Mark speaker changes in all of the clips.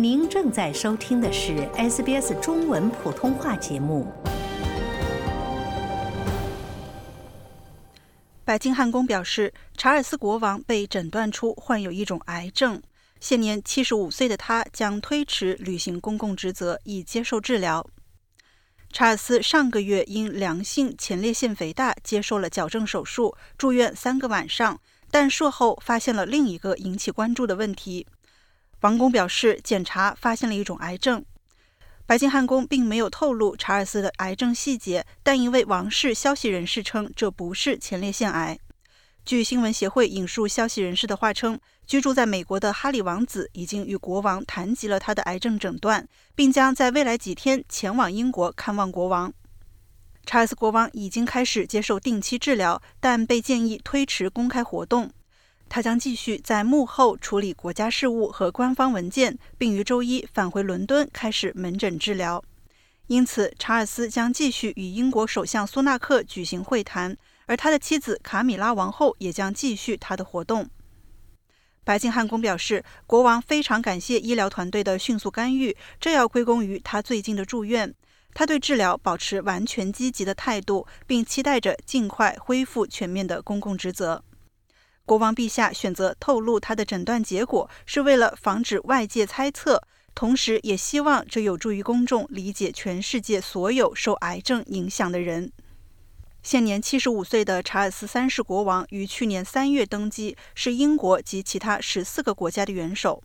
Speaker 1: 您正在收听的是 SBS 中文普通话节目。
Speaker 2: 白金汉宫表示，查尔斯国王被诊断出患有一种癌症，现年七十五岁的他将推迟履行公共职责以接受治疗。查尔斯上个月因良性前列腺肥大接受了矫正手术，住院三个晚上，但术后发现了另一个引起关注的问题。王宫表示，检查发现了一种癌症。白金汉宫并没有透露查尔斯的癌症细节，但一位王室消息人士称这不是前列腺癌。据新闻协会引述消息人士的话称，居住在美国的哈里王子已经与国王谈及了他的癌症诊断，并将在未来几天前往英国看望国王。查尔斯国王已经开始接受定期治疗，但被建议推迟公开活动。他将继续在幕后处理国家事务和官方文件，并于周一返回伦敦开始门诊治疗。因此，查尔斯将继续与英国首相苏纳克举行会谈，而他的妻子卡米拉王后也将继续他的活动。白金汉宫表示，国王非常感谢医疗团队的迅速干预，这要归功于他最近的住院。他对治疗保持完全积极的态度，并期待着尽快恢复全面的公共职责。国王陛下选择透露他的诊断结果，是为了防止外界猜测，同时也希望这有助于公众理解全世界所有受癌症影响的人。现年七十五岁的查尔斯三世国王于去年三月登基，是英国及其他十四个国家的元首。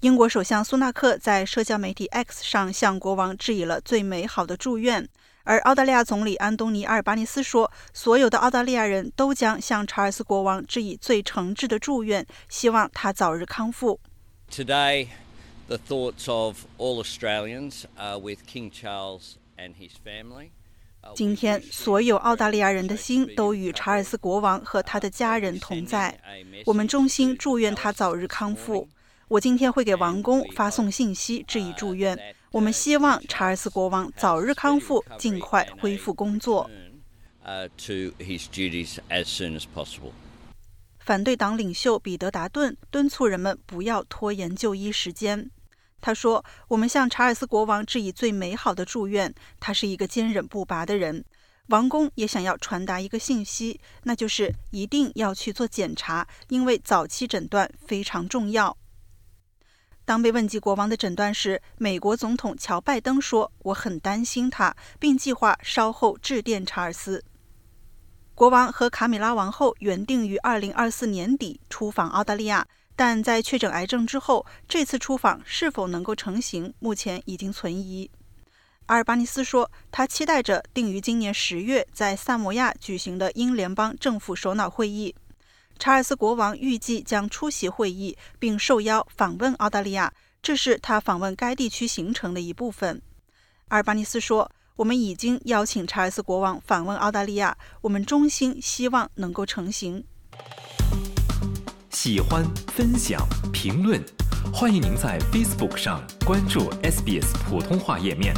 Speaker 2: 英国首相苏纳克在社交媒体 X 上向国王致以了最美好的祝愿。而澳大利亚总理安东尼·阿尔巴尼斯说：“所有的澳大利亚人都将向查尔斯国王致以最诚挚的祝愿，希望他早日康复。”
Speaker 3: Today, the thoughts of all Australians are with King Charles and his family.
Speaker 2: 今天，所有澳大利亚人的心都与查尔斯国王和他的家人同在。我们衷心祝愿他早日康复。我今天会给王宫发送信息，致以祝愿。我们希望查尔斯国王早日康复，尽快恢复工作。反对党领袖彼得·达顿敦促人们不要拖延就医时间。他说：“我们向查尔斯国王致以最美好的祝愿。他是一个坚韧不拔的人。王宫也想要传达一个信息，那就是一定要去做检查，因为早期诊断非常重要。”当被问及国王的诊断时，美国总统乔·拜登说：“我很担心他，并计划稍后致电查尔斯。”国王和卡米拉王后原定于2024年底出访澳大利亚，但在确诊癌症之后，这次出访是否能够成行，目前已经存疑。阿尔巴尼斯说：“他期待着定于今年十月在萨摩亚举行的英联邦政府首脑会议。”查尔斯国王预计将出席会议，并受邀访问澳大利亚，这是他访问该地区行程的一部分。阿尔巴尼斯说：“我们已经邀请查尔斯国王访问澳大利亚，我们衷心希望能够成行。”
Speaker 4: 喜欢、分享、评论，欢迎您在 Facebook 上关注 SBS 普通话页面。